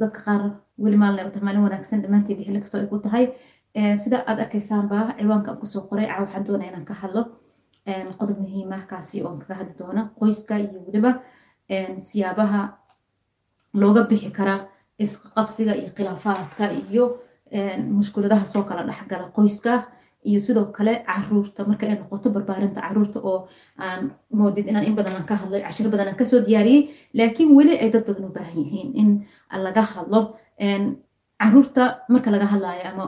dadka qaar weli maalin u tahay wanaagsan dhammaantiiba xilli kastoo ay ku tahay. Sida aad arkaysaanba ciwaanka aan ku soo qoray caa waxaan doonaya inaan ka hadlo qodob muhiim ah kaasi oon kaga hadli doona qoyska iyo weliba siyaabaha looga bixi kara isqabsiga iyo khilaafaadka iyo mushkuladaha soo kala dhexgala qoyska iyo sidoo kale carruurta marka ay noqoto barbaarinta carruurta oo aan moodid inaan in badan ka hadlay cashiro badan ka soo diyaariyey laakiin weli ay dad badan u baahan yihiin in laga hadlo carruurta marka laga hadlaayo ama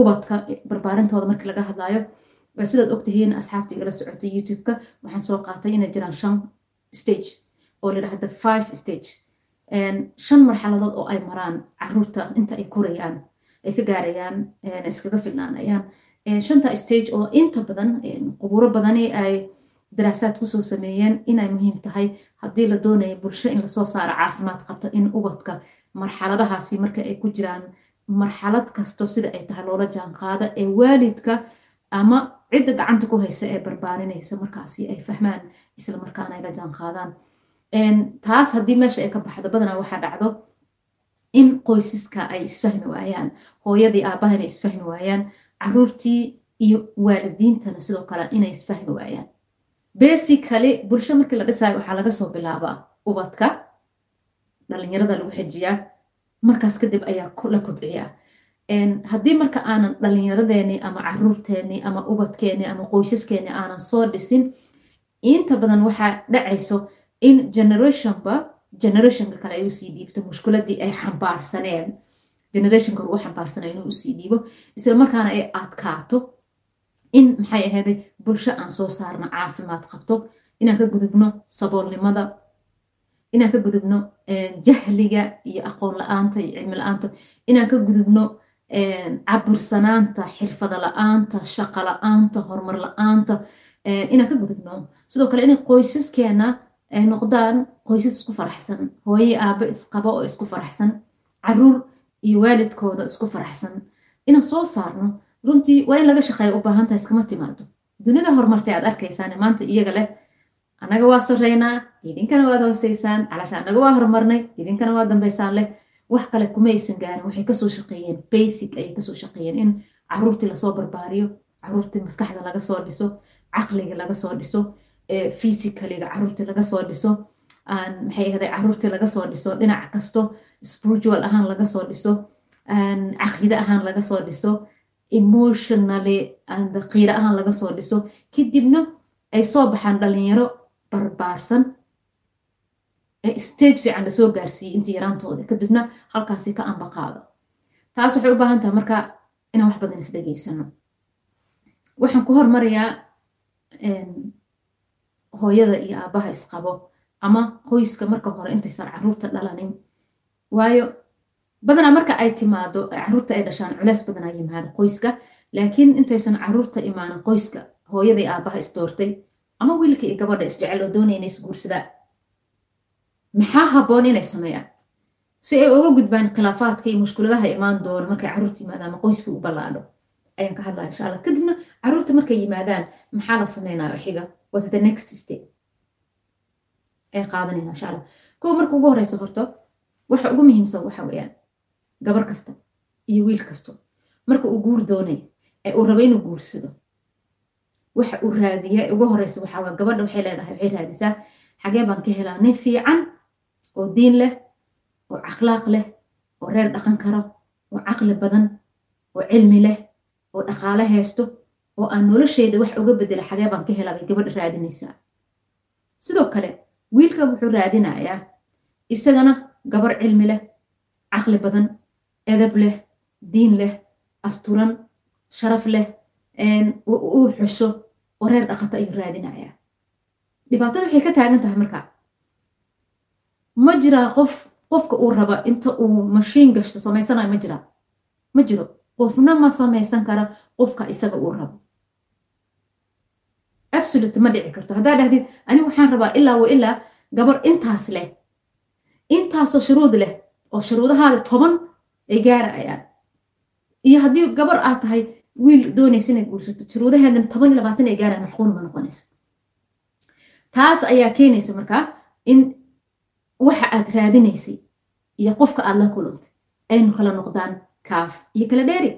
ubadka barbaarintooda marka laga hadlaayo sidaad ogtihiin asxaabta igala socotay youtube-ka waxaan soo qaatay inay jiraan shan stage oo layidhahda five stage shan marxaladood oo ay maraan carruurta inta ay korayaan ay ka gaarayaan iskaga filnaanayaan shanta stage oo inta badan quburo badani ay daraasaad ku soo sameeyeen inay muhiim tahay haddii la doonayo bulsho in la soo saaro caafimaad qabto in ubadka marxaladahaasi marka ay ku jiraan marxalad kasto sida ay tahay loola jaan qaada ee waalidka ama cidda gacanta ku haysa ee barbaarinaysa markaasi ay fahmaan isla markaana ay la jaan qaadaan taas haddii meesha ay ka baxdo badanaa waxaa dhacdo in qoysiska ay isfahmi waayaan hooyadii aabbaha inay isfahmi waayaan caruurtii iyo waalidiintana sidoo kale inay isfahmi waayaan. Basically bulsho markii la dhisayo waxaa laga soo bilaabaa ubadka dhalinyarada lagu xejiyaa markaas kadib ayaa la kobciyaa. Haddii marka aanan dhalinyaradeeni ama caruurteeni ama ubadkeeni ama qoysaskeeni aanan soo dhisin inta badan waxaa dhacayso in generationba generationka kale ay u sii dhiibto mushkuladii ay xambaarsaneen generationka lagu xambaarsanayo inuu u sii dhiibo isla markaana ay adkaato in maxay ahayday bulsho aan soo saarno caafimaad qabto inaan ka gudubno saboolnimada inaan ka gudubno jahliga iyo aqoon la'aanta iyo cilmi la'aanta inaan ka gudubno cabursanaanta xirfada la'aanta shaqo la'aanta horumar la'aanta inaan ka gudubno. Sidoo kale inay qoysaskeena noqdaan qoysas isku faraxsan hooye aabo isqabo oo isku faraxsan carruur iyo waalidkooda isku faraxsan. Inaan soo saarno runtii waa in laga shaqeeya u baahan tahay iskama timaado dunida horumartay aad arkaysaan maanta iyaga leh. Annaga waa soreynaa idinkana waad hooseysaan. Calasha annaga waa horumarnay idinkana waa dambaysaan leh. Wax kale kuma aysan gaarin waxay ka soo shaqeeyeen. Basic ayay ka soo shaqeeyeen in caruurtii la soo barbaariyo caruurtii maskaxda laga soo dhiso caqliga laga soo dhiso physicaliga caruurtii laga soo dhiso maxay ahday caruurtii laga soo dhiso dhinac kasto spiritual ahaan laga soo dhiso caqide ahaan laga soo dhiso emotionally qiiro ahaan laga soo dhiso kadibna ay soo baxaan dhalinyaro barbaarsan stage fiican la soo gaarsiiyey intii yaraantooda kadibna halkaasi ka ambaqaado taas waxay u baahan tahay marka inaan wax badan isdhegeysano waxaan ku hormarayaa hooyada iyo aabaha isqabo ama qoyska marka hore intaysan carruurta dhalanin. Waayo badanaa marka ay timaado carruurta ay dhashaan culeys badanaa yimaado qoyska. Laakiin intaysan carruurta imaanin qoyska hooyadii aabaha isdoortay ama wiilka iyo gabadha isjecel oo doonaya inay isguursadaan maxaa habboon inay sameeyaan? Si ay uga gudbaan khilaafaadka iyo mushkuladaha imaan doona markay carruurta yimaadaan ama qoyska u ballaadho? Ayaan ka hadlaya insha kadibna carruurta markay yimaadaan maxaa la sameynaya xiga? Was the next step ay qaadanayna insha kuwa marka ugu horeysa horto waxa ugu muhiimsan waxa weeyaan gabar kasta iyo wiil kasto marka uu guur doonayo ee uu rabo inuu guursado waxa uu raadiya ugu horeysa waxaa waa gabadha waxay leedahay waxay raadisaa xagee baan ka helaa nin fiican oo diin leh oo akhlaaq leh oo reer dhaqan karo oo caqli badan oo cilmi leh oo dhaqaale haysto oo aan nolosheeda wax uga bedela xagee baan ka helaa bay gabadha raadinaysaa. Sidoo kale wiilka wuxuu raadinayaa isagana gabar cilmi leh caqli badan edab leh diin leh asturan sharaf leh uu xusho oo reer dhaqato ayuu raadinayaa. Dhibaatada waxay ka taagan tahay markaa ma jiraa qof qofka uu raba inta uu mashiin gashto samaysanayo ma jiraa ma jiro qofna ma samaysan kara qofka isaga uu rabo absolute ma dhici karto. Haddaa dhahdid ani waxaan rabaa ilaa wa ilaa gabar intaas leh. Intaasoo shuruud leh oo shuruudahaada toban ay gaarayaan iyo haddii gabar aad tahay wiil doonaysa inay guursato shuruudaheedana toban iyo labaatan ay gaarayaan maxquul ma noqonaysa. Taas ayaa keenaysa markaa in waxa aad raadinaysay iyo qofka aad la kulantay aynu kala noqdaan kaaf iyo kala dheeri.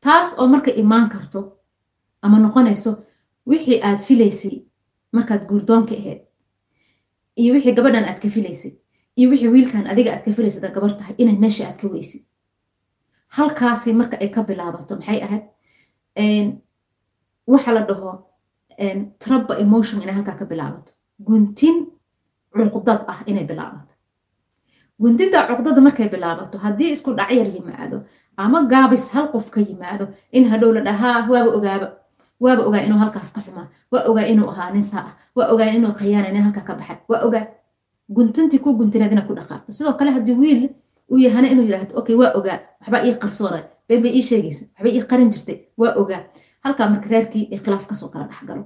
Taas oo marka imaan karto ama noqonayso wixii aad filaysay markaad guurdoonka ahayd iyo wixii gabadhan aad ka filaysay iyo wixii wiilkan adiga aad ka filaysad aad gabar tahay inaad meesha aad ka weysid. Halkaasi marka ay ka bilaabato maxay ahayd? Waxa la dhaho trabba emotion inay halkaa ka bilaabato. Guntin cuqdad ah inay bilaabato. Guntinta cuqdada markay bilaabato haddii isku dhacyar yimaado ama gaabis hal qof ka yimaado in hadhow la dhahaa waaba ogaaba waaba ogaa inuu halkaas ka xumaa. Waa ogaa inuu ahaa nin saa ah. Waa ogaa inuu qayaana nin halkaa ka baxay. Waa ogaa guntintii ku guntineed inaad ku dhaqaaqto sidoo kale haddii wiil uu yahana inuu yidhaahdo okay waa ogaa waxbaa ii qarsoonay been ii sheegaysa. Waxbay ii qarin jirtay. Waa ogaa halkaa marka reerkii ee khilaaf ka soo kala dhexgalo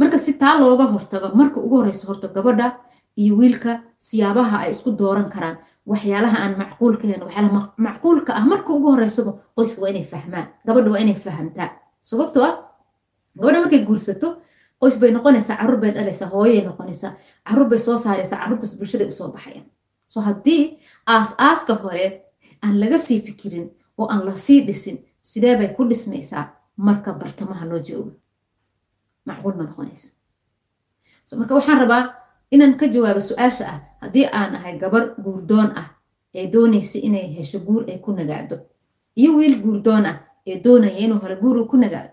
marka si taa looga hortago marka ugu horeysa horto gabadha iyo wiilka siyaabaha ay isku dooran karaan. Waxyaalaha aan macquulkahen waxyaalaha macquulka ah. Marka ugu horeysaba qoyska waa inay fahmaan. Gabadha waa inay fahamtaa. Sababtoo ah gabadha markay guursato qoys bay noqonaysaa carruur bay dhalaysaa hooyay noqonaysaa. Carruur bay soo saaraysaa carruurtaas bulshaday u soo baxayaan. So haddii aas-aaska hore aan laga sii fikirin oo aan la sii dhisin sidee bay ku dhismaysaa? Marka bartamaha loo joogo. Macquul ma noqonaysa. So marka waxaan rabaa inaan ka jawaabo su'aasha ah haddii aan ahay gabar guurdoon ah ee doonaysa inay hesho guur ay ku nagaado iyo wiil guurdoon ah ee doonaya inuu hore guur uu ku nagaado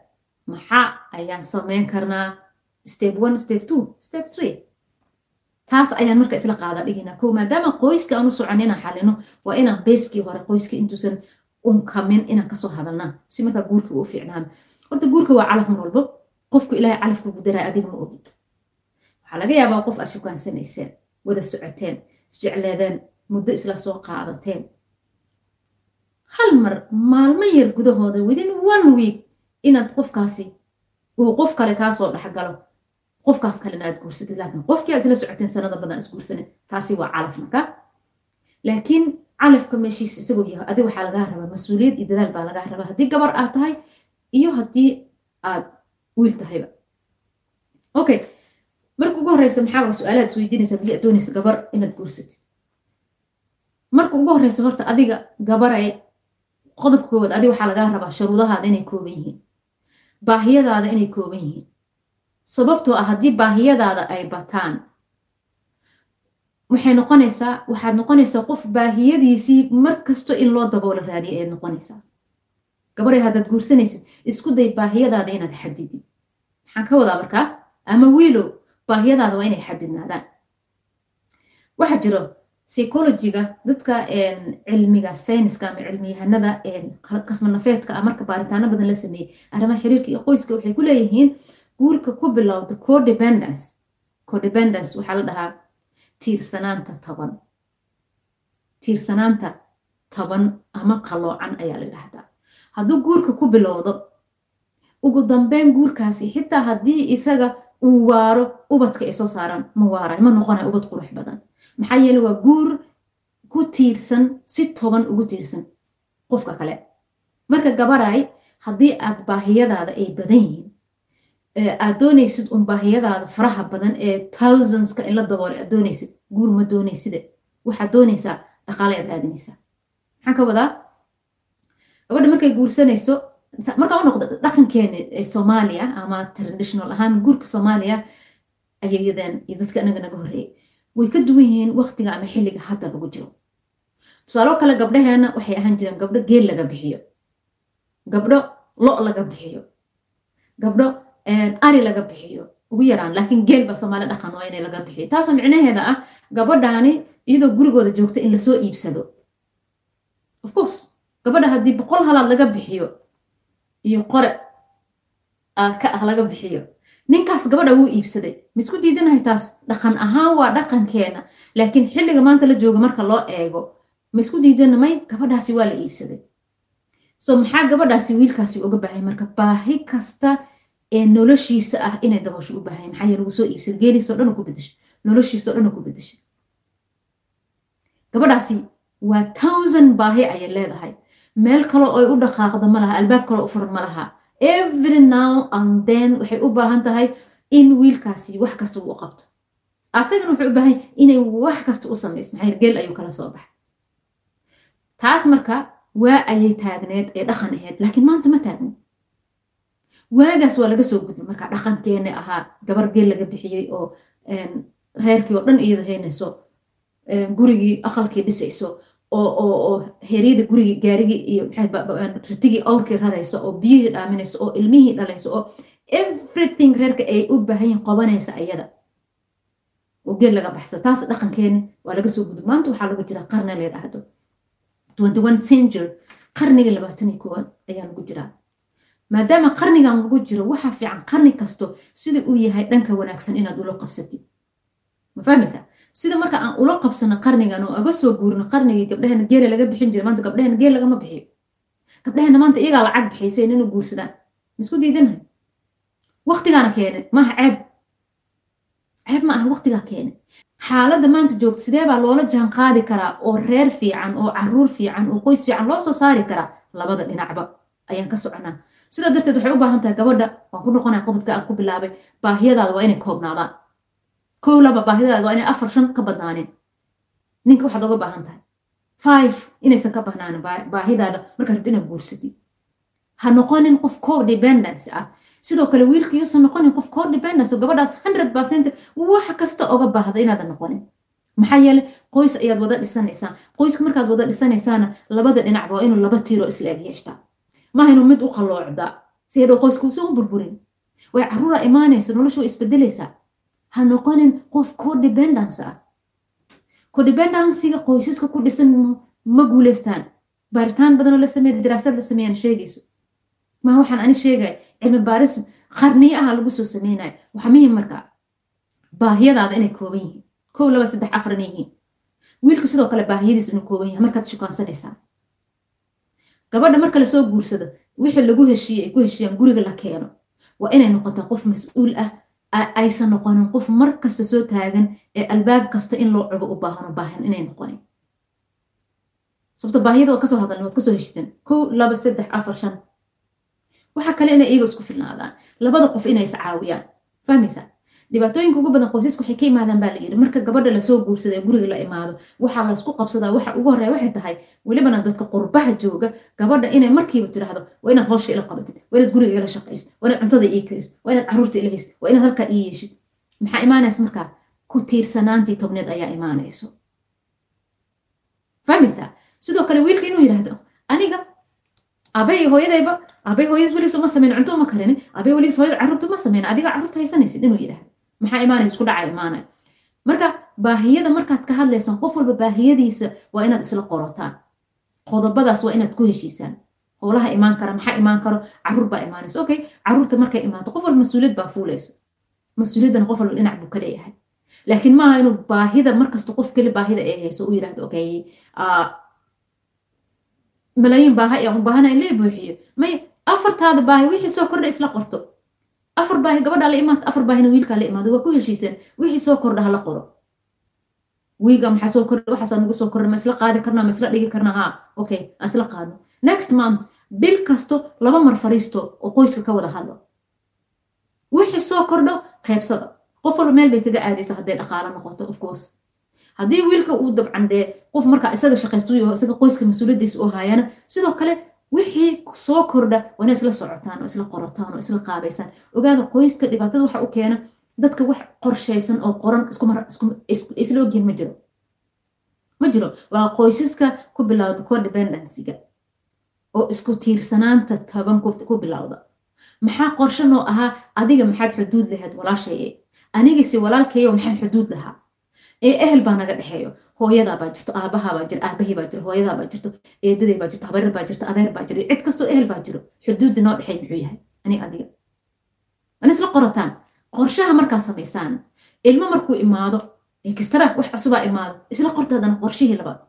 maxaa ayaan samayn karnaa. Step one step two step three. Taas ayaan marka isla qaada dhigina ko maadaama qoyska aan u socon inaan xalino waa inaan beyskii hore qoyska intuusan unkamin inaan ka soo hadalnaa si markaa guurka uu fiicnaado horta guurka waa calaf mar walbo qofku ilaahay calafka ugu daraa adiga ma ogid waxaa laga yaabaa qof aad shukaansanayseen wada socoteen isjecleedeen muddo isla soo qaadateen. Hal mar maalmo yar gudahooda within one week inaad qofkaasi uu qof kale kaasoo dhexgalo qofkaas kalena aad guursatid laakiin qofkii aad isla socoteen sanada badan isguursanin taasi waa calaf marka laakiin calafka meeshiis isagoo yahay adi waxaa lagaa rabaa mas'uuliyad iyo dadaal baa lagaa rabaa haddii gabar aad tahay iyo haddii aad wiil tahayba okay marka ugu horeysa maxaa waa su'aalaad isweydiinaysa haddii aad doonaysa gabar inaad guursatid marka ugu horeysa horta adiga gabaray qodobka koowaad adi waxaa lagaa rabaa sharuudahaada inay kooban yihiin baahiyadaada inay kooban yihiin. Sababtoo ah haddii baahiyadaada ay bataan waxay noqonaysaa waxaad noqonaysaa qof baahiyadiisii mar kasto in loo daboola raadiya ayaad noqonaysaa. Gabaray haddaad guursanaysid isku day baahiyadaada inaad xadidid maxaan ka wadaa markaa? Ama wiilow baahiyadaada waa inay xadidnaadaan waxaa jiro psychologiga dadka cilmiga sayniska ama cilmiyahanada kasmanafeedka ah marka baaritaano badan la sameeyey. Arrimaha xiriirka iyo qoyska waxay ku leeyihiin guurka ku bilowda codependence. Codependence waxaa la dhahaa tiirsanaanta taban. Tiirsanaanta taban ama qaloocan ayaa la yidhaahdaa. Hadduu guurka ku bilowdo ugu dambeyn guurkaasi xitaa haddii isaga uu waaro ubadka ay soo saaraan ma waarayo ma noqonayo ubad qurux badan maxaa yeele waa guur ku tiirsan si toban ugu tiirsan qofka kale. Marka gabaray haddii aad baahiyadaada ay badan yihiin aad doonaysid un baahiyadaada faraha badan ee thousandska in la daboolay aad doonaysid guur ma doonayside waxaad doonaysaa dhaqaale aad raadinaysaa. Maxaan ka wadaa? Gabadha markay guursanayso markaa u noqda dhaqankeena ee soomaaliya ama traditional ahaan guurka soomaaliya ayayadan iyo dadka anaga naga horreeyay way ka duwan yihiin waktiga ama xilliga hadda lagu jiro. Tusaaloo kale gabdhaheena waxay ahaan jireen gabdho geel laga bixiyo gabdho lo laga bixiyo gabdho ari laga bixiyo ugu yaraan laakiin geel baa soomaali dhaqan waa inay laga bixiyo. Taasoo micnaheeda ah gabadhaani iyadoo gurigooda joogta in la soo iibsado. Of course gabadha haddii boqol halaad laga bixiyo iyo qore ka ah laga bixiyo ninkaas gabadha wuu iibsaday. Ma isku diidanahay taas? Dhaqan ahaan waa dhaqankeena. Laakiin xilliga maanta la jooga marka loo eego ma isku diidanamay gabadhaasi waa la iibsaday. So maxaa gabadhaasi wiilkaasi uga baahay marka baahi kasta ee noloshiisa ah inay daboosho u baahay maxaa yeele wuu iibsaday. Geeliisoo dhan ku bedeshay. Noloshiisoo dhan ku bedeshay. Gabadhaasi waa thousand baahi ayay leedahay. Meel kaloo ay u dhaqaaqdo ma laha. Albaab kaloo u furan ma laha every now and then waxay u baahan tahay in wiilkaasi wax kasta uu qabto. Asagana wuxuu u baahan inay wax kasta u samayso maxaa geel ayuu kala soo baxay? Taas marka waa ayay taagneed ee dhaqan ahayd laakiin maanta ma taagno waagaas waa laga soo gudbay marka dhaqankeeni ahaa gabar geel laga bixiyey oo reerkii oo dhan iyada haynayso gurigii aqalkii dhisayso oo heryada gurigii gaarigii iyo ritigii awrkii rarayso oo biyihii dhaaminayso oo ilmihii dhalayso oo everything reerka ay u baahan yihiin qabanaysa ayada. Oo geel laga baxsa taas dhaqankeeni waa laga soo gudbay maanta waxaa lagu jiraa qarni la yidhaahdo. century. Qarniga labaatan iyo koowaad ayaa lagu jiraa. Maadaama qarnigan lagu jiro waxaa fiican qarni kasto sida uu yahay dhanka wanaagsan inaad ula qabsatid. Ma fahmaysaa sida marka aan ula qabsano qarnigan oo aga soo guurno qarnigii gabdhahena geela laga bixin jira maanta gabdhahena geel lagama bixiyo gabdhahena maanta iyagaa lacag bixiysa inay guursadaan. Maisku diidanahay? Waktigaana keene maaha ceeb. Ceeb ma aha waktigaa keene xaaladda maanta joogto sidee baa loola jaan qaadi karaa oo reer fiican oo carruur fiican oo qoys fiican loo soo saari karaa? Labada dhinacba ayaan ka soconaa. Sidaa darteed waxay u baahan tahay gabadha waan ku noqonaya qodobka aan ku bilaabay baahiyadaada waa inay koobnaadaan kow laba baahidadaada waa inay afar shan ka badnaaneen ninka waxaad oga baahan tahay. Five inaysan ka bahnaanin baahidaada markaad rabto guursatid. Ha noqonin qof codependence ah. Sidoo kale wiilka noqonin qof codependence oo gabadhaas hundred percent wax kasta oga baahda inaadan noqonin. Maxaa yeele qoys ayaad wada dhisanaysaan. Qoyska markaad wada dhisanaysaana labada dhinacba waa inuu laba tiiro isla eg yeeshtaa. Maaha inuu mid u qalloocdaa si hadhow qoyska u burburin. Way caruura imaanayso nolosha way isbedelaysaa ha noqonin qof codependence ah. Codependencyga qoysaska ku dhisan ma guuleystaan. Baaritaan badanoo la sameeya daraasad la sameeyaan sheegayso. Maha waxaan ani sheegaya cilmi baaris qarniyo aha lagu soo sameynaya waxaa muhiim markaa? Baahiyadaada inay kooban yihiin. Kow laba saddex afar inay yihiin. Wiilku sidoo kale baahiyadiis inuu kooban yahay. Markaad shukaansanaysaa gabadha marka la soo guursado wixii lagu heshiiyey ay ku heshiiyaan guriga la keeno. Waa inay noqotaa qof mas'uul ah aysan noqonin qof mar kasta soo taagan ee albaab kasta in loo cugo u baahano baahan inay noqonin. Sababto baahiyada waa ka soo hadalna waad ka soo heshiisan. Kow laba saddex afar shan. Waxa kale inay iyaga isku filnaadaan. Labada qof inay iscaawiyaan fahmaysaa dhibaatooyinka ugu badan qoysaska waxay ka imaadaan baa la yidhi marka gabadha la soo guursada ee guriga la imaado waxaa laysku qabsadaa waxa ugu horreya waxay tahay welibana dadka qurbaha jooga gabadha inay markiiba tiraahdo waa inaad howsha ila qabatid waa inaad guriga ila shaqaysid waa inaad cuntada ii karisid waa inaad carruurta ila haysid waa inaad halkaa ii yeeshid. Maxaa imaanaysa markaa? Ku tiirsanaantii tobneed ayaa imaanayso. Fahmaysaa? Sidoo kale wiilka inuu yidhaahdo aniga abay hooyadayba abay hooyadiis weligiis uma sameyn cunto uma karini abay weligiis hooyada carruurta uma sameyn adiga carruurta haysanaysid inuu yidhaahdo maxaa imaanaysa isku dhaca imaanaya marka baahiyada markaad ka hadlaysaan qof walba baahiyadiisa waa inaad isla qorotaan. Qodobadaas waa inaad ku heshiisaan. Howlaha imaan kara maxaa imaan karo? Caruur baa imaanaysa. Okay carruurta markay imaato qof walba mas'uuliyad baa fuulayso mas'uuliyaddana qof walba dhinac buu ka leeyahay. Laakiin maaha inuu baahida markasta qof keli baahida ay hayso uu yidhahdo okay malaayiin baaha ayaan u baahana in lee buuxiyo. May afartaada baahi wixii soo kordha isla qorto afar baahi gabadhaa la imaata afar baahina wiilkaa la imaado waa ku heshiiseen wixii soo kordha hala qoro. Wiiga maxaa soo kordha? Waxaasaa nagu soo kordha ma isla qaadi karnaa ma isla dhigi karnaa? Haa okay aan isla qaadno next month bil kasto laba mar fariisto oo qoyska ka wada hadlo. Wixii soo kordho qaybsada. Qof walba meel bay kaga aadaysa hadday dhaqaalo noqoto of course. Haddii wiilka uu dabcan dee qof markaa isaga shaqaystu yaho isaga qoyska mas'uuliyaddiisa u haayana sidoo kale wixii soo kordha waa inay isla socotaan oo isla qorataan oo isla qaabaysaan ogaada qoyska dhibaatada waxa u keena dadka wax qorshaysan oo qoran isla ogyihiin ma jiro. Ma jiro. Waa qoysaska ku bilowda codependencyga oo isku tiirsanaanta taban ku bilowda. Maxaa qorshe noo ahaa adiga maxaad xuduud lahayd walaashaye anigise walaalkayo maxaan xuduud lahaa? Ee ehel baa naga dhexeeyo hooyadaa baa jirto aabahaa baa jiro aabahii baa jiro hooyadaa baa jirto eedaday baa jirto habarar baa jirto adeer baa jiro cid kastoo ehel baa jiro xuduudda noo dhexeey muxuu yahay. Ani adiga. An isla qorataan qorshaha markaa samaysaan ilmo markuu imaado ekistara wax cusubaa imaado isla qorta haddana qorshihii labaad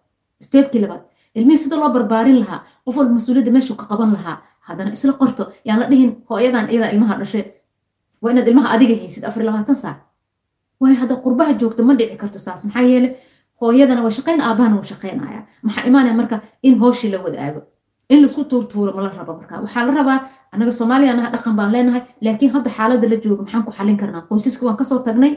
steebkii labaad ilmihii sida loo barbaarin lahaa qof walba mas'uuliyadda meeshuu ka qaban lahaa haddana isla qorto yaan la dhihin hooyadan iyadaa ilmaha dhashe waa inaad ilmaha adiga haysid afar labaatan saac. Waayo hadda qurbaha joogta ma dhici karto saas maxaa yeele hooyadana waa shaqayn aabahana wuu shaqaynaya maxaa imaanaya marka in hooshii la wadaago? In la isku tuurtuuro ma la rabo marka. Waxaa la rabaa annaga soomaaliya naha dhaqan baan leenahay laakiin hadda xaaladda la joogo maxaan ku xallin karnaa? Qoysaska waan ka soo tagnay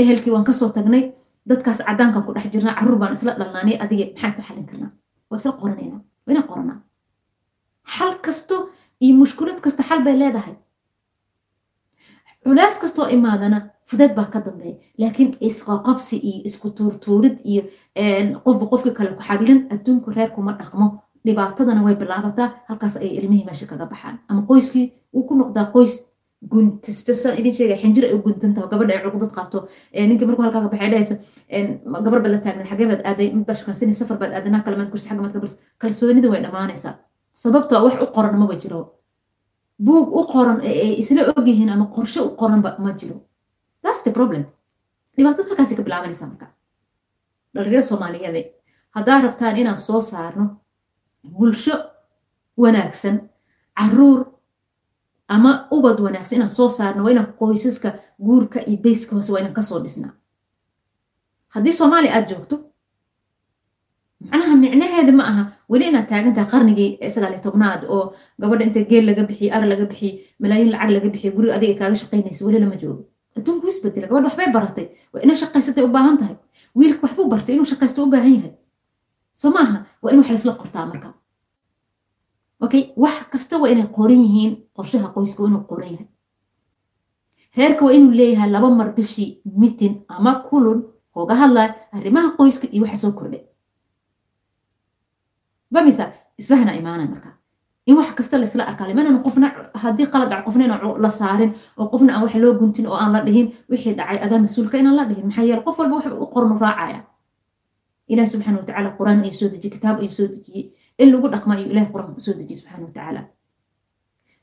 ehelkii waan ka soo tagnay dadkaas cadaankan ku dhex jirnaa carruur baan isla dhalnaanay adige maxaan ku xallin karnaa? Waa isla qoranayna waa inaan qoranaa xal kasto iyo mushkulad kasta xal bay leedahay. Culaas kastoo imaadana fudeed baa ka dambeeya laakiin isqaqabsi iyo isku tuurtuurid iyo qofba qofka kale ku xaglin adduunku reerkuma dhaqmo. Dhibaatadana way bilaabataa halkaas ay ilmihii meesha kaga baxaan. Ama qoyskii uu ku noqdaa qoys guntasta idin gabadha cuqdad qabto ninka markuu halkaa ka baxay dhahaysa gabar baad la taagnayd xagee baad aaday mid safar baad aaday naa kale maad xagga maad ka kalsoonida way dhammaanaysaa. Sababtoo wax u qoran maba jiro. Buug u qoran ee isla ogyihiin ama qorshe u qoranba ma jiro that's the problem. dhibaatada halkaasi ka bilaabanaysaa marka dhalinyarada soomaaliyeed haddaa rabtaan inaan soo saarno bulsho wanaagsan carruur ama ubad wanaagsan inaan soo saarno waa inaan qoysaska guurka iyo bayska hoose waa inaan ka soo dhisnaa haddii soomaaliya aad joogto macnaha micnaheeda ma aha weli inaad taagantahay qarnigii sagaal iyo tobnaad oo gabadha inta geel laga bixiye ar laga bixiye malaayiin lacag laga bixiye guriga adiga kaaga shaqaynaysa weli lama joogo adduunku isbedela gabadha waxbay baratay waa inay shaqaysatay u baahan tahay. Wiilka waxbuu bartay inuu shaqaysto u baahan yahay. Soo maaha waa in wax laisla qortaa marka. Okay wax kasta waa inay qoran yihiin qorshaha qoyska waa inuu qoran yahay. Reerka waa inuu leeyahay laba mar bishii mitin ama kulun ooga hadlaya arrimaha qoyska iyo waxa soo kordhay. Bamisa isfahna imaanay marka in wax kasta laisla arkaa limanana qofna haddii qalad dhac qofna la saarin oo qofna aan wax loo guntin oo aan la dhihin wixii dhacay adaa mas'uulka inaan la dhihin. Maxaa yeele qof walba wax u qornu raacaya. Ilaah subxaana watacaala qur'aan ayuu soo dejiyey kitaab ayuu soo dejiyey in lagu dhaqma ayuu ilaah qur'aanka u soo dejiyey subxaana watacaala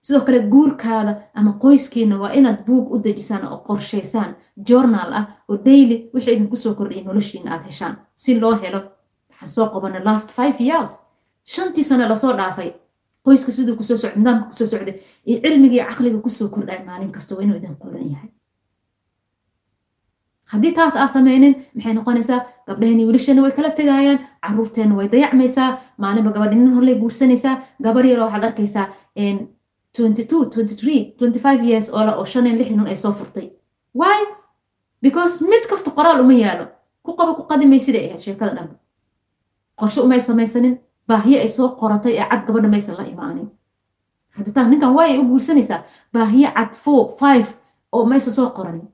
sidoo kale guurkaada ama qoyskiina waa inaad buug u dejisaan oo qorshaysaan journal ah oo daily wixii idinku soo kordhiyay noloshiina aad heshaan. Si loo helo waxaan soo qabanay last five years. Shantii sano la soo dhaafay qoyska siduu ku soo socday nidaamka ku soo socday iyo cilmigii caqliga ku soo kordhay maalin kasta waa inuu idin qoran yahay. Haddii taas aa sameynin maxay noqonaysaa gabdhaheenii wiilasheenna way kala tegayaan caruurteenna way dayacmaysaa maalinba gabadha nin horley guursanaysaa gabar yaroo waxaad arkaysaa years oola oo shan iyo lix nun ay soo furtay. Why? Because mid kasta qoraal uma yaalo. Ku qaba ku qadimay siday ahayd sheekada dhanba qorshe umay samaysanin baahiye ay soo qoratay ee cad gabadha maysan la imaanin. Rabitaan ninkan waay ay u guursanaysaa baahiye cad four five oo maysa soo qoranin.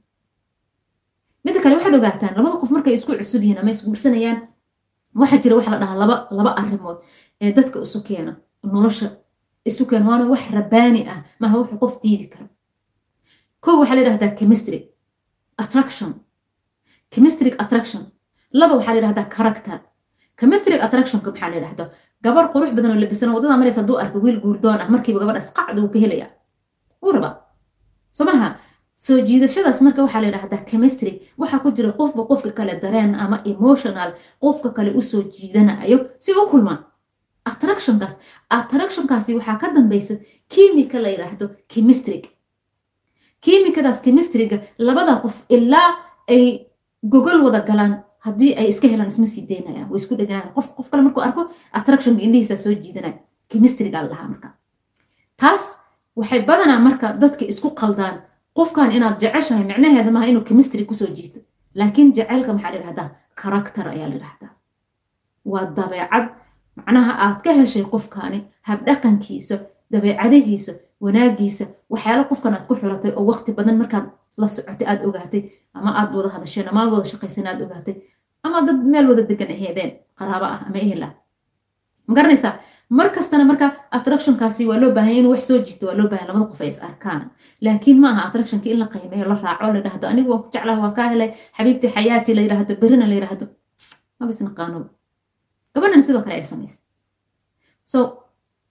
Midda kale waxaad ogaataan labada qof markay isku cusub yihiin ama isguursanayaan waxaa jira waxa la dhahaa laba laba arrimood ee dadka isu keena nolosha isu keena waana wax rabaani ah maaha wuxuu qof diidi karo. Kow waxaa la yidhahdaa chemistry attraction. Chemistry attraction. Laba waxaa la yidhahdaa character chemistry attractionka maxaa la yidhahdaa gabar qurux badan oo labisan waddada maraysa hadduu arko wiil guurdoon ah markiiba gabadhaas qacda uu ka helaya wuu rabaa soo soo jiidashadaas marka waxaa la yidhahdaa chemistry waxaa ku jira qofba qofka kale dareen ama emotional qofka kale u soo jiidanayo si u kulmaan attractionkaas attractionkaasi waxaa ka dambaysa kimika la yidhaahdo chemistry. Kimikadaas chemistryga labada qof ilaa ay gogol wada galaan haddii ay iska helaan isma sii daynayaan way isku dheganaan qof qof kale markuu arko attractionka indhihiisa soo jiidanaya. Chemistryga la lahaa marka. Taas waxay badanaa marka dadka isku qaldaan qofkan inaad jeceshahay micnaheeda maaha inuu chemistry ku soo jiito. Laakiin jaceylka maxaa la yidhahdaa? Character ayaa la yidhahdaa. Waa dabeecad. Macnaha aad ka heshay qofkani habdhaqankiisa dabeecadihiisa wanaagiisa waxyaala qofkan aad ku xulatay oo waqti badan markaad la socotay aad ogaatay ama aad wada hadasheen ama aad wada shaqaysan aad ogaatay ama dad meel wada degan aheedeen qaraabo ah ama ehel ah. Ma garanaysaa? Mar kastana marka attractionkaasi waa loo baahanya inuu wax soo jirto waa loo baahanya labada qof ay is arkaan. Laakiin ma aha attractionka in la qiimeeyo la raaco la yidhahdo anigu waan ku jeclaha waa kaa helay xabiibti xayaati la yidhahdo berina la yidhahdo maba isnaqaano gabadhan sidoo kale ay samaysa so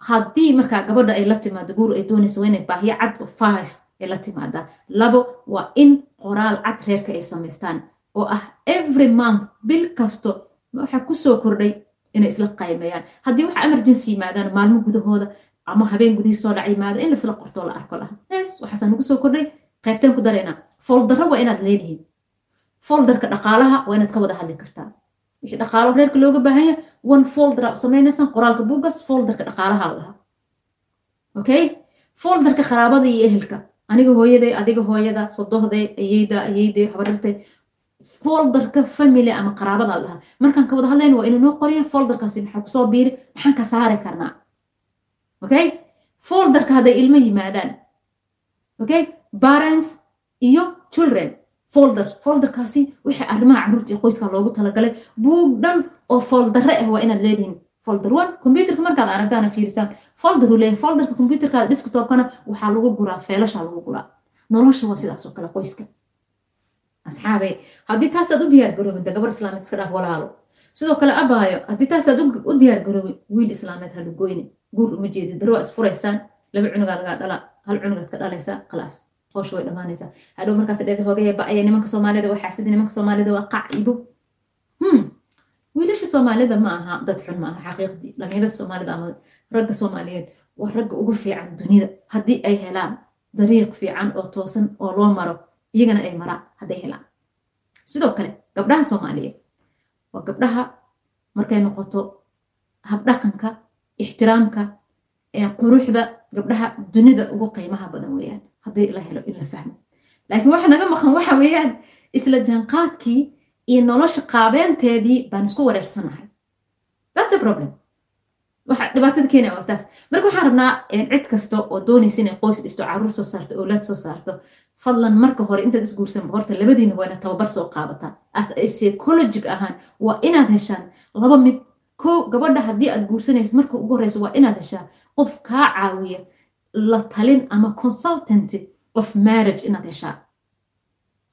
haddii markaa gabadha ay la timaado guur ay doonayso waa inay baahyo cad oo five ay la timaadaa labo waa in qoraal cad reerka ay samaystaan oo ah every month bil kasto waxaa ku soo kordhay inay isla qaymeeyaan haddii waxa emergency yimaadaan maalmo gudahooda ama habeen gudihii soo dhac yimaada in laisla qortoo la arko laha yes waxaasaan nagu soo kordhay. Qaybteen ku daraynaa foldarro waa inaad leedihiin. Foldarka dhaqaalaha waa inaad ka wada hadli kartaa. Wixii dhaqaalo reerka looga baahanya one folder aa samaynaysaan qoraalka buugas foldarka dhaqaalaha lahaa. Okay? Foldarka qaraabada iyo ehelka. Aniga hooyaday adiga hooyada sodohday ayeyda ayeyday habarirtay folderka family ama qaraabada lahaa. Markaan ka wada hadlayna waa inuu noo qoriyo folderkaasi maxaa ku soo biiri? Maxaan ka saari karnaa. Okay? Folderka hadday ilmo yimaadaan. Okay? Parents iyo children. Folder. Folderkaasi wixii arrimaha carruurta iyo qoyska loogu talagalay. Buug dhan oo foldare ah waa inaad leedihiin. Folder one computerka markaad aragtaana fiirisaan. Folder uu leeyahay folderka computerka desktopkana waxaa lagu guraa feelasha lagu guraa. Nolosha waa sidaas kale qoyska asxaabe. Haddii taas aad u diyaar garoobin de gabar islaameed iska dhaaf walaalo. Sidoo kale abaayo haddii taas aad u diyaar garoobin wiil islaameed ha lugoyne guur uma jeedid bari waa isfuraysaan laba cunugaa lagaa dhala hal cunugaad ka dhalaysaa khalaas. Howsha way dhammaanaysaa hadhow markaas dheesa hoogaya ba'aya nimanka soomaalida waa xaasidi nimanka soomaalida waa qacibo wiilasha soomaalida ma aha dad xun ma xaqiiqdii dhalinyarada soomaalida ama ragga soomaaliyeed waa ragga ugu fiican dunida. Haddii ay helaan dariiq fiican oo toosan oo loo maro iyagana ay maraan hadday helaan. Sidoo kale gabdhaha soomaaliyeed waa gabdhaha markay noqoto habdhaqanka ixtiraamka quruxda gabdhaha dunida ugu qiimaha badan weeyaan. Haddii la helo in la fahmo. Laakiin waxa naga maqan waxa weeyaan isla jaanqaadkii iyo nolosha qaabeenteedii baan isku wareersanahay that's a problem. Waxa dhibaatada keenaya waa taas. Marka waxaan rabnaa cid kasta oo doonaysa inay qoys dhisto carruur soo saarto owlaad soo saarto fadlan marka hore intaad isguursan horta labadiina waa inaad tababar soo qaadataan as psychologic ahaan waa inaad heshaan laba mid. Ko gabadha haddii aad guursanaysa marka ugu horeysa waa inaad heshaa qof kaa caawiya la talin ama consultant of marriage inaad heshaa.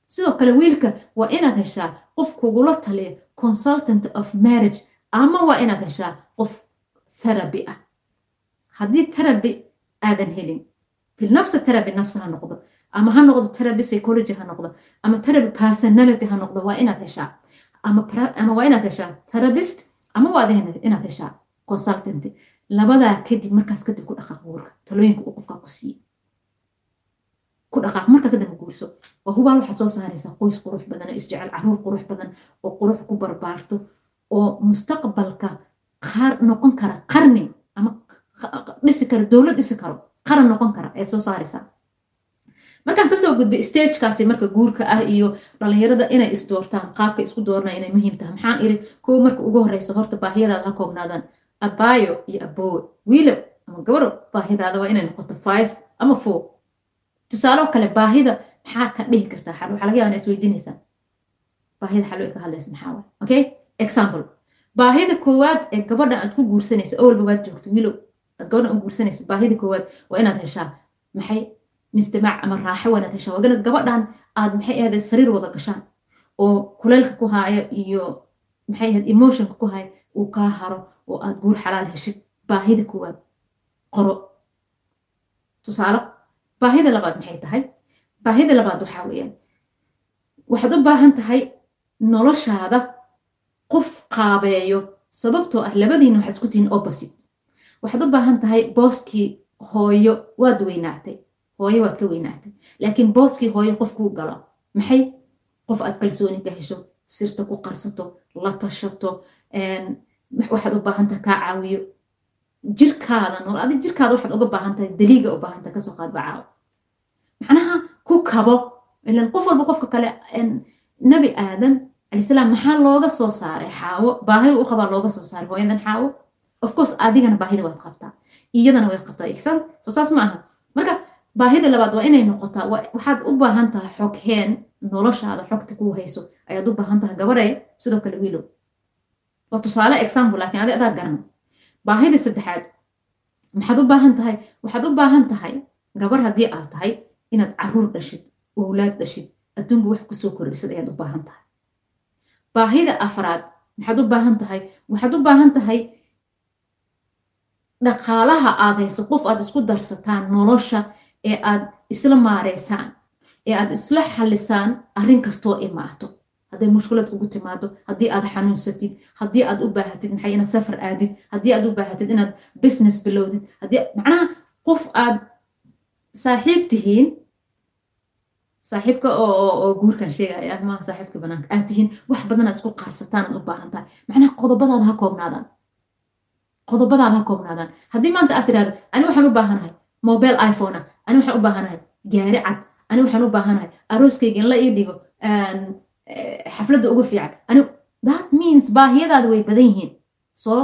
Sidoo kale wiilka waa inaad heshaa qof kugula taliya consultant of marriage ama waa inaad heshaa qof therapy ah. Haddii therapy aadan helin bilnafsa therapy nafsa ha noqdo ama ha noqdo therapy psychology ha noqdo ama therapy personality ha noqdo waa inaad heshaa. Ama waa inaad heshaa therapist ama waa inaad heshaa consultant. Labadaa kadib markaas kadib ku dhaqaaq guurka talooyinka uu qofkaa ku siiye ku dhaqaaq marka kadib guurso. Waa hubaal waxaad soo saaraysaa qoys qurux badan oo isjecel carruur qurux badan oo qurux ku barbaarto oo mustaqbalka noqon kara qarni ama dhisi karo dowlad dhisi karo qaran noqon kara ayaad soo saaraysaa markaan ka soo gudbay stagekaasi marka guurka ah iyo dhalinyarada inay isdoortaan qaabka isku doorana inay muhiim tahay maxaan iri kuwa marka ugu horeysa horta baahiyadaada ha koobnaadaan. Abaayo iyo aboowe wiilo ama gabaro baahidaada waa inay noqoto five ama four. Tusaalo kale baahida maxaa ka dhihi kartaa? Waxaa laga yaabaa is weydiinaysaa. Baahida xalo ka hadlaysa maxaa okay example. Baahida koowaad ee gabadha aad ku guursanaysa awalba waad joogto wiilow. Aad gabadha u guursanaysa baahida koowaad waa inaad heshaa. Maxay mistimaac ama raaxo waa inaad heshaa waa inaad gabadhan aad maxay ahayd sariir wada gashaan oo kuleylka ku haaya iyo maxay ahayd emotionka ku haya uu kaa haro oo aad guur xalaal heshid baahida koowaad qoro tusaale baahida labaad maxay tahay baahida labaad waxaa weeyaan waxaad u baahan tahay noloshaada qof qaabeeyo sababtoo ah labadiina waxaad isku tihiin opposite. waxaad u baahan tahay booskii hooyo waad weynaatay hooyo waad ka weynaatay laakiin booskii hooyo qof kuu galo maxay qof aad kalsooni ka hesho sirta ku qarsato la tashato waxaad u baahan tahay kaa caawiyo jirkaada nool adig jirkaada waxaad uga baahan tahay daliiga u baahan tahay ka soo qaad bacaawo macnaha ku kabo ilan qof walba qofka kale nabi aadam calaysalaam maxaa looga soo saaray xaawo baahi u qabaa looga soo saaray hooyadan xaawo of adigana baahida waad qabtaa iyadana way qabtaa igsan soo saas ma aha baahida labaad waa inay noqotaa waxaad u baahan tahay xogheen noloshaada xogta kuu hayso ayaad u baahan tahay gabarey sidoo kale wiilow. Waa tusaale example laakiin adi adaa garana baahida saddexaad maxaad u baahan tahay waxaad u baahan tahay gabar haddii aad tahay inaad carruur dhashid owlaad dhashid adduunka wax ku soo kordhisad ayaad u baahan tahay. Baahida afraad maxaad u baahan tahay waxaad u baahan tahay dhaqaalaha aad hayso qof aad isku darsataan nolosha ee aad isla maareysaan ee aad isla xalisaan arrin kastoo imaato. Hadday mushkilad kugu timaado haddii aad xanuunsatid haddii aad u baahatid maxay inaad safar aadid haddii aad u baahatid inaad business bilowdid haddii macnaha qof aad saaxiib tihiin saaxiibka oo guurkan sheegaya maaha saaxiibka banaanka aad tihiin wax badan aad isku qaarsataan aad u baahan tahay. Macnaha qodobadaada ha koobnaadaan. Qodobadaada ha koobnaadaan. Haddii maanta aad tidhahdo ani waxaan u baahanahay mobile iphone ah ani waxaan u baahanahay gaari cad. Ani waxaan u baahanahay arooskayga in la ii dhigo xafladda ugu fiican. Ani that means baahiyadaada way badan yihiin. Soo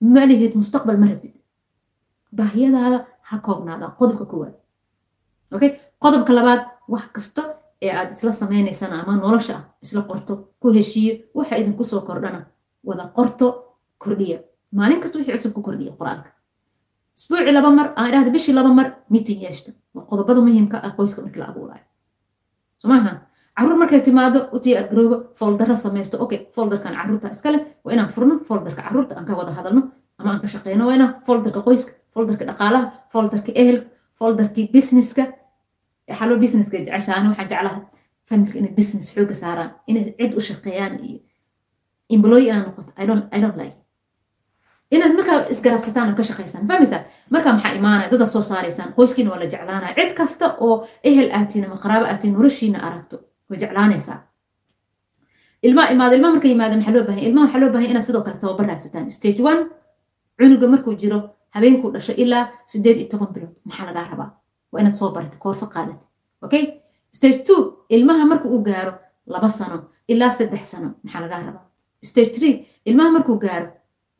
ma lihid mustaqbal ma rabtid. Baahiyadaada ha koobnaadaan qodobka koowaad. Okay? Qodobka labaad wax kasta ee aad isla samaynaysaan ama nolosha ah isla qorto ku heshiiyo waxa idinku soo kordhana. Wada qorto kordhiya. Maalin kasta wixii cusub ku kordhiya qur'aanka isbuucii laba mar aan idhahda bishii laba mar meeting yeeshta. Waa qodobada muhiimka ah qoyska markii la abuurayo. Soo maaha carruur markay timaado utii agroobo foldara samaysto. Okay foldarkan carruurta iskale waa inaan furno foldarka carruurta aan ka wada hadalno ama aan ka shaqeyno waa inaan foldarka qoyska foldarka dhaqaalaha foldarka ehelka foldarkii businesska. Xalo businesska jeceshaani waxaan jeclaha familka inay business xooga saaraan inay cid u shaqeeyaan iyo employee inaan noqoto. I like inaad markaa isgarabsataan oo ka shaqaysaan fahmaysaa markaa maxaa imaanaya dada soo saaraysaan qoyskiina waa la jeclaanaya cid kasta oo ehel aatiin ama qaraabo aatiin noloshiina aragto way jeclaanaysaa. Ilmaa imaada ilmaa marka yimaada maxaa loo baahan ilmaa waxaa loo baahan inaad sidoo kale tababar raadsataan. Stage one cunuga markuu jiro habeenkuu dhasho ilaa sideed iyo toban bilood maxaa lagaa rabaa? Waa inaad soo baratay koorso qaadatay okay? Stage two ilmaha marka uu gaaro laba sano ilaa saddex sano maxaa lagaa rabaa? Stage three ilmaha markuu gaaro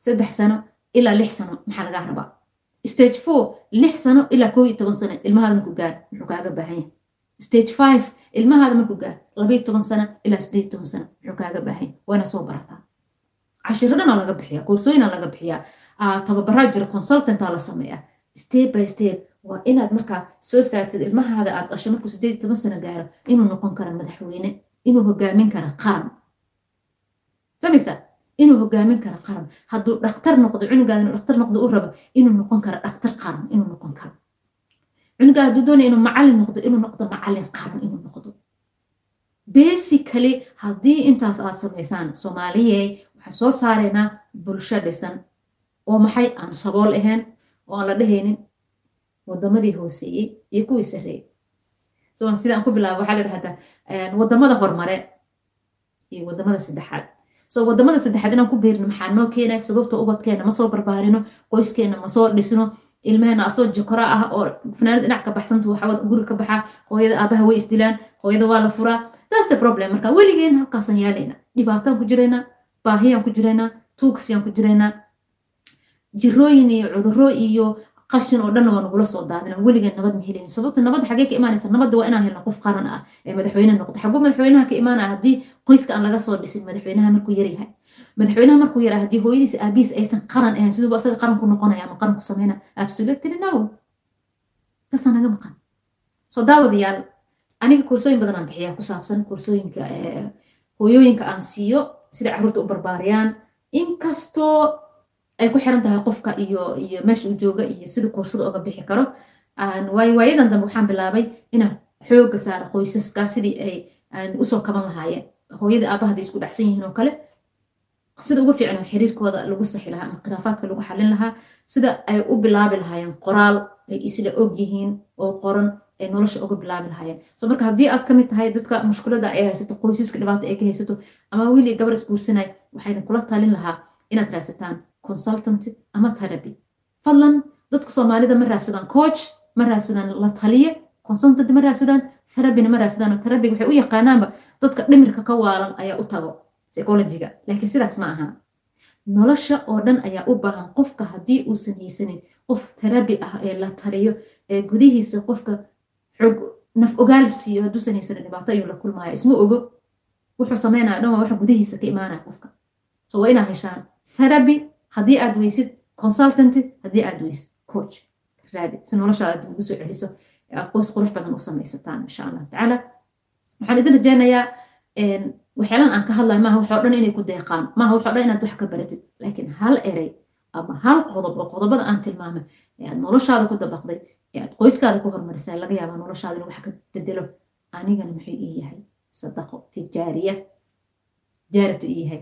saddex sano ilaa lix sano maxaa lagaa rabaa? Stage four lix sano ilaa koo iyo toban sano ilmahaada markuu gaaro muxuu kaaga baahan yahay. Stage five ilmahaada markuu gaaro labaiyo toban sano ilaa sideed toban sano muxuu kaaga baahan yahay. Waa inaad soo barataa. Cashiradana laga bixiyaa koorsooyina laga bixiyaa tababaraa jira consultantaa la sameeyaa. Step by step waa inaad markaa soo saartid ilmahaada aad dhasho markuu sideed iyo toban sano gaaro inuu noqon kara madaxweyne inuu hogaamin kara qaran fahmaysaa inuu hogaamin kara qaran. Hadduu dhaktar noqdo cunugaada inuu dhaktar noqdo u rabo inuu noqon karo dhaktar qaran inuu noqon karo. Cunugaada hadduu doonaya inuu macallin noqdo inuu noqdo macallin qaran inuu noqdo. Basically haddii intaas aad samaysaan soomaaliyey waxaan soo saaraynaa bulsho dhisan oo maxay? Aan sabool ahayn oo aan la dhehaynin wadamadii hooseeyey iyo kuwii sareeyey so sidaan ku bilaaba waxaa la dhahdaa waddamada horumare iyo waddamada saddexaad so waddamada saddexaad inaan ku beerino maxaa noo keenaya sababta ubadkeena ma soo barbaarino qoyskeena ma soo dhisno ilmeheena asoo jokora ah oo fanaanad dhinac ka baxsanta waxaa guri ka baxaa hooyada aabaha way isdilaan hooyada waa la furaa. That's the problem. Marka weligeen halkaasaan yaalayna dhibaataan ku jiraynaa baahiyaan ku jiraynaa tuugsiyaan ku jiraynaa jirooyin iyo cuduro iyo qashin oo dhan waa nagula soo daadina weligeen nabad ma helin. Sababta nabadda xagee ka imaanaysa nabadda waa inaan helno qof qaran ah ee madaxweyne noqdo xaguu madaxweynaha ka imaanaya haddii qoyska aan laga soo dhisin madaxweynaha markuu yaryahay madaxweynaha markuu yaraa haddii hooyadiisa aabihiis aysan qaran ahayn siduu asaga qaran ku noqonaya ama qaran ku sameynaya absolutely no. Taasaa naga maqan. Soo daawadayaal aniga koorsooyin badan bixiyaa ku saabsan koorsooyinka hooyooyinka aan siiyo sida carruurta u barbaariyaan. Inkastoo ay ku xiran tahay qofka iyo iyo meesha uu jooga iyo sida koorsada oga bixi karo waayadan dambe waxaan bilaabay inaan xooga saaro qoysaska sidii ay u soo kaban lahaayeen hooyada aabaha haday isku dhacsan yihiin oo kale sida ugu fiican xiriirkooda lagu saxi lahaa ama khilaafaadka lagu xalin lahaa sida ay u bilaabi lahaayeen qoraal ay isla og yihiin oo qoran ay nolosha uga bilaabi lahaayeen. So marka haddii aad ka mid tahay dadka mushkulada ay haysato qoysaska dhibaata ay ka haysato ama wili gabar isguursanay waxaydan kula talin lahaa inaad raadsataan consultant ama therapy. Fadlan dadka soomaalida ma raadsadaan coach ma raadsadaan la taliye consultant ma raadsadaan therapyna ma raadsadaan oo therapy waxay u yaqaanaanba dadka dhimirka ka waalan ayaa u tago psychologiga laakiin sidaas ma aha. Nolosha oo dhan ayaa u baahan qofka haddii uusan haysanin qof therapy ah ee la taliyo ee gudihiisa qofka xog naf ogaal siiyo hadduusan haysanin dhibaato ayuu la kulmaya isma ogo wuxuu sameynaya dhan waa waxa gudihiisa ka imaanaya qofka. So waa inaad heshaan therapy haddii aad weysid consultant haddii aad weysid coach. Raadi si noloshaada dib ugu soo celiso aad qoys qurux badan u samaysataan insha allahu tacaala. Waxaan idin rajaynayaa waxyaalan aan ka hadlayo maaha waxoo dhan inay ku deeqaan maaha waxoo dhan inaad wax ka baratid. Laakiin hal erey ama hal qodob oo qodobada aan tilmaamay ee aad noloshaada ku dabaqday ee aad qoyskaada ku hormarisay laga yaabaa noloshaada inuu wax ka bedelo anigana muxuu ii yahay? Sadaqo tijaariya jaaratu ii yahay